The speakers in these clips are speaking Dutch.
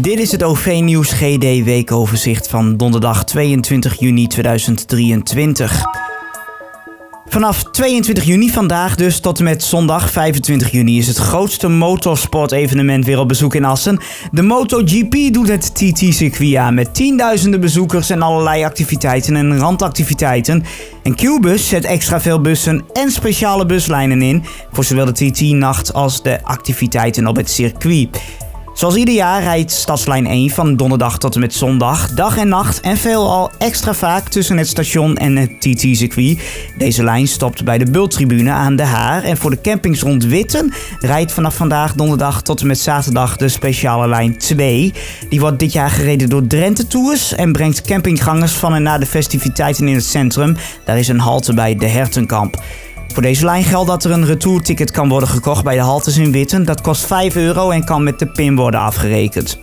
Dit is het OV-nieuws GD weekoverzicht van donderdag 22 juni 2023. Vanaf 22 juni vandaag dus tot en met zondag 25 juni is het grootste motorsportevenement weer op bezoek in Assen. De MotoGP doet het TT-circuit aan met tienduizenden bezoekers en allerlei activiteiten en randactiviteiten. En Qbus zet extra veel bussen en speciale buslijnen in voor zowel de TT-nacht als de activiteiten op het circuit. Zoals ieder jaar rijdt Stadslijn 1 van donderdag tot en met zondag dag en nacht en veelal extra vaak tussen het station en het TT-circuit. Deze lijn stopt bij de Bultribune aan de Haar en voor de campings rond Witten rijdt vanaf vandaag donderdag tot en met zaterdag de speciale lijn 2. Die wordt dit jaar gereden door Drenthe Tours en brengt campinggangers van en naar de festiviteiten in het centrum. Daar is een halte bij de Hertenkamp. Voor deze lijn geldt dat er een retourticket kan worden gekocht bij de haltes in Witten. Dat kost 5 euro en kan met de PIN worden afgerekend.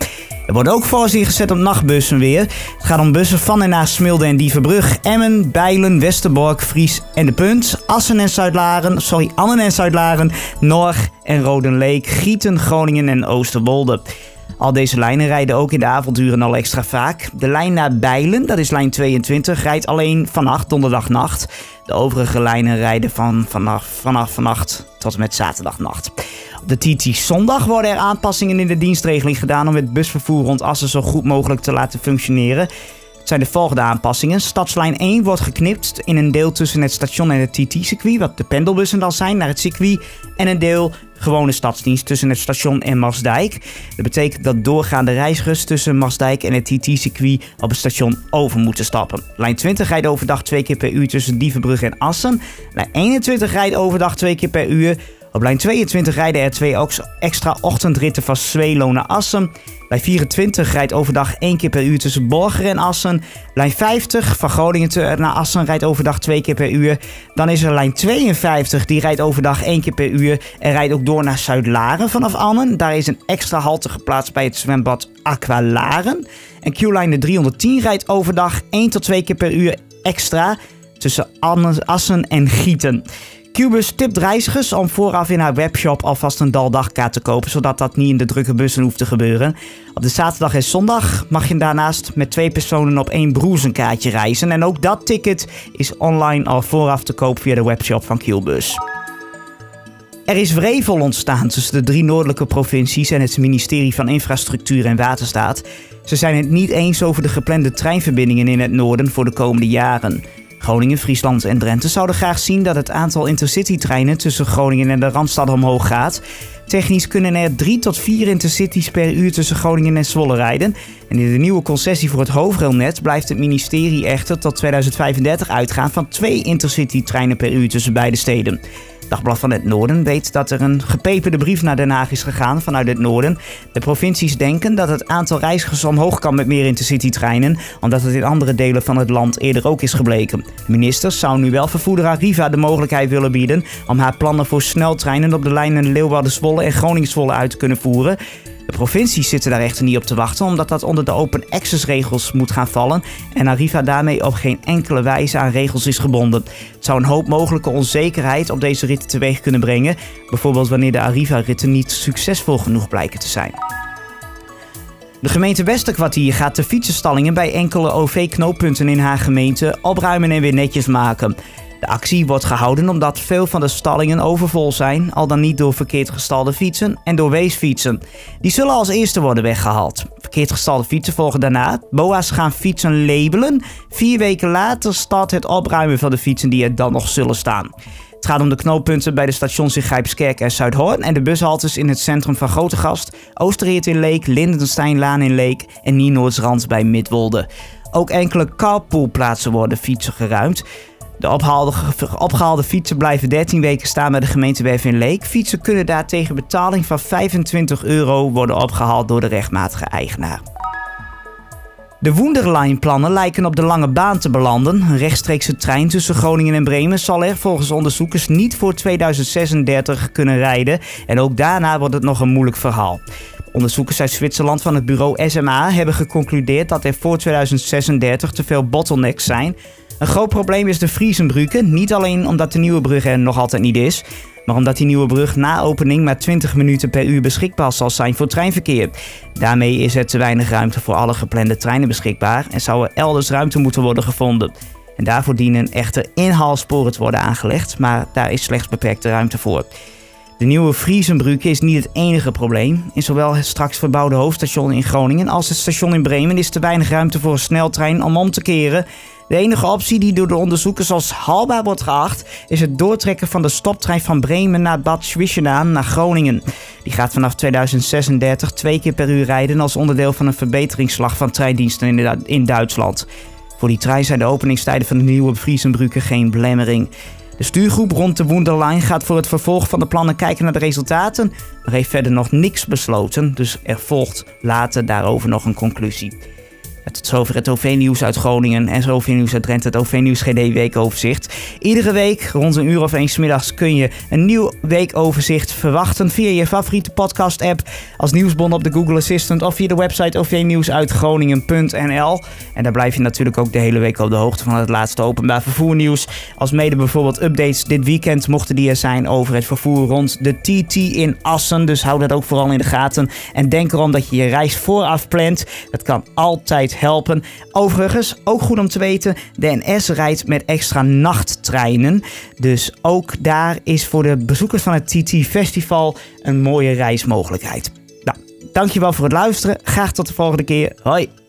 Er wordt ook voorzien gezet op nachtbussen weer. Het gaat om bussen van en naar Smilde en Dieverbrug, Emmen, Bijlen, Westerbork, Fries en De Punt, Assen en Zuidlaren, sorry, Annen en Zuidlaren, Norg en Rodenleek, Gieten, Groningen en Oosterwolde. Al deze lijnen rijden ook in de avonduren al extra vaak. De lijn naar Bijlen, dat is lijn 22, rijdt alleen vannacht, donderdagnacht. De overige lijnen rijden van, vanaf, vanaf vannacht tot en met zaterdagnacht. Op de TT zondag worden er aanpassingen in de dienstregeling gedaan om het busvervoer rond Assen zo goed mogelijk te laten functioneren. Zijn de volgende aanpassingen. Stadslijn 1 wordt geknipt in een deel tussen het station en het TT-circuit, wat de pendelbussen dan zijn, naar het circuit. En een deel gewone stadsdienst tussen het station en Marsdijk. Dat betekent dat doorgaande reizigers tussen Marsdijk en het TT-circuit op het station over moeten stappen. Lijn 20 rijdt overdag twee keer per uur tussen Dievenbrug en Assen. Lijn 21 rijdt overdag twee keer per uur. Op lijn 22 rijden er twee extra ochtendritten van Zwelo naar Assen. Lijn 24 rijdt overdag één keer per uur tussen Borger en Assen. Lijn 50 van Groningen naar Assen rijdt overdag twee keer per uur. Dan is er lijn 52, die rijdt overdag één keer per uur. En rijdt ook door naar Zuid-Laren vanaf Annen. Daar is een extra halte geplaatst bij het zwembad Aqualaren. En Q-lijn 310 rijdt overdag 1 tot 2 keer per uur extra tussen Assen en Gieten. Cubus tipt reizigers om vooraf in haar webshop alvast een daldagkaart te kopen, zodat dat niet in de drukke bussen hoeft te gebeuren. Op de zaterdag en zondag mag je daarnaast met twee personen op één broes een kaartje reizen. En ook dat ticket is online al vooraf te koop via de webshop van Qbus. Er is wrevel ontstaan tussen de drie noordelijke provincies en het ministerie van Infrastructuur en Waterstaat. Ze zijn het niet eens over de geplande treinverbindingen in het noorden voor de komende jaren. Groningen, Friesland en Drenthe zouden graag zien dat het aantal intercity-treinen tussen Groningen en de Randstad omhoog gaat. Technisch kunnen er drie tot vier intercities per uur tussen Groningen en Zwolle rijden. En in de nieuwe concessie voor het hoofdrailnet blijft het ministerie echter tot 2035 uitgaan van twee intercity-treinen per uur tussen beide steden. Dagblad van het Noorden weet dat er een gepeperde brief naar Den Haag is gegaan vanuit het Noorden. De provincies denken dat het aantal reizigers omhoog kan met meer intercity-treinen, omdat het in andere delen van het land eerder ook is gebleken. De minister zou nu wel vervoerder Arriva de mogelijkheid willen bieden om haar plannen voor sneltreinen op de lijnen Leeuwarden-Zwolle en Groningen-Zwolle uit te kunnen voeren. De provincies zitten daar echter niet op te wachten, omdat dat onder de open access regels moet gaan vallen en Arriva daarmee op geen enkele wijze aan regels is gebonden. Het zou een hoop mogelijke onzekerheid op deze ritten teweeg kunnen brengen, bijvoorbeeld wanneer de Arriva-ritten niet succesvol genoeg blijken te zijn. De gemeente Westerkwartier gaat de fietsenstallingen bij enkele OV-knooppunten in haar gemeente opruimen en weer netjes maken. De actie wordt gehouden omdat veel van de stallingen overvol zijn, al dan niet door verkeerd gestalde fietsen en door weesfietsen. Die zullen als eerste worden weggehaald. Verkeerd gestalde fietsen volgen daarna. BOA's gaan fietsen labelen. Vier weken later start het opruimen van de fietsen die er dan nog zullen staan. Het gaat om de knooppunten bij de stations in Grijpskerk en Zuidhoorn en de bushaltes in het centrum van Grootegast, Oosterheert in Leek, Lindensteinlaan in Leek en Nienoordsrand bij Midwolde. Ook enkele carpoolplaatsen worden fietsen geruimd. De opgehaalde fietsen blijven 13 weken staan bij de gemeentewerf in Leek. Fietsen kunnen daar tegen betaling van 25 euro worden opgehaald door de rechtmatige eigenaar. De Wunderline-plannen lijken op de lange baan te belanden. Een rechtstreekse trein tussen Groningen en Bremen zal er volgens onderzoekers niet voor 2036 kunnen rijden. En ook daarna wordt het nog een moeilijk verhaal. Onderzoekers uit Zwitserland van het bureau SMA hebben geconcludeerd dat er voor 2036 te veel bottlenecks zijn een groot probleem is de Friesenbrücke. Niet alleen omdat de nieuwe brug er nog altijd niet is, Maar omdat die nieuwe brug na opening maar 20 minuten per uur beschikbaar zal zijn voor treinverkeer. Daarmee is er te weinig ruimte voor alle geplande treinen beschikbaar en zou er elders ruimte moeten worden gevonden. En daarvoor dienen echter inhaalsporen te worden aangelegd, maar daar is slechts beperkte ruimte voor. De nieuwe Friesenbrücke is niet het enige probleem. In zowel het straks verbouwde hoofdstation in Groningen als het station in Bremen is te weinig ruimte voor een sneltrein om om te keren. De enige optie die door de onderzoekers als haalbaar wordt geacht, is het doortrekken van de stoptrein van Bremen naar Bad Schwissenaan naar Groningen. Die gaat vanaf 2036 twee keer per uur rijden als onderdeel van een verbeteringsslag van treindiensten in, Duitsland. Voor die trein zijn de openingstijden van de nieuwe Friesenbrücke geen belemmering. De stuurgroep rond de Wunderline gaat voor het vervolg van de plannen kijken naar de resultaten, maar heeft verder nog niks besloten, dus er volgt later daarover nog een conclusie. Tot zover het OV-nieuws uit Groningen en OV-nieuws uit Drenthe, het OV-nieuws GD weekoverzicht. Iedere week rond een uur of eens middags kun je een nieuw weekoverzicht verwachten via je favoriete podcast-app, als nieuwsbron op de Google Assistant of via de website ovnieuwsuitgroningen.nl. En daar blijf je natuurlijk ook de hele week op de hoogte van het laatste openbaar vervoernieuws. Als mede bijvoorbeeld updates dit weekend mochten die er zijn over het vervoer rond de TT in Assen. Dus hou dat ook vooral in de gaten. En denk erom dat je je reis vooraf plant. Dat kan altijd helpen. Overigens, ook goed om te weten, de NS rijdt met extra nachttreinen. Dus ook daar is voor de bezoekers van het TT Festival een mooie reismogelijkheid. Nou, dankjewel voor het luisteren. Graag tot de volgende keer. Hoi!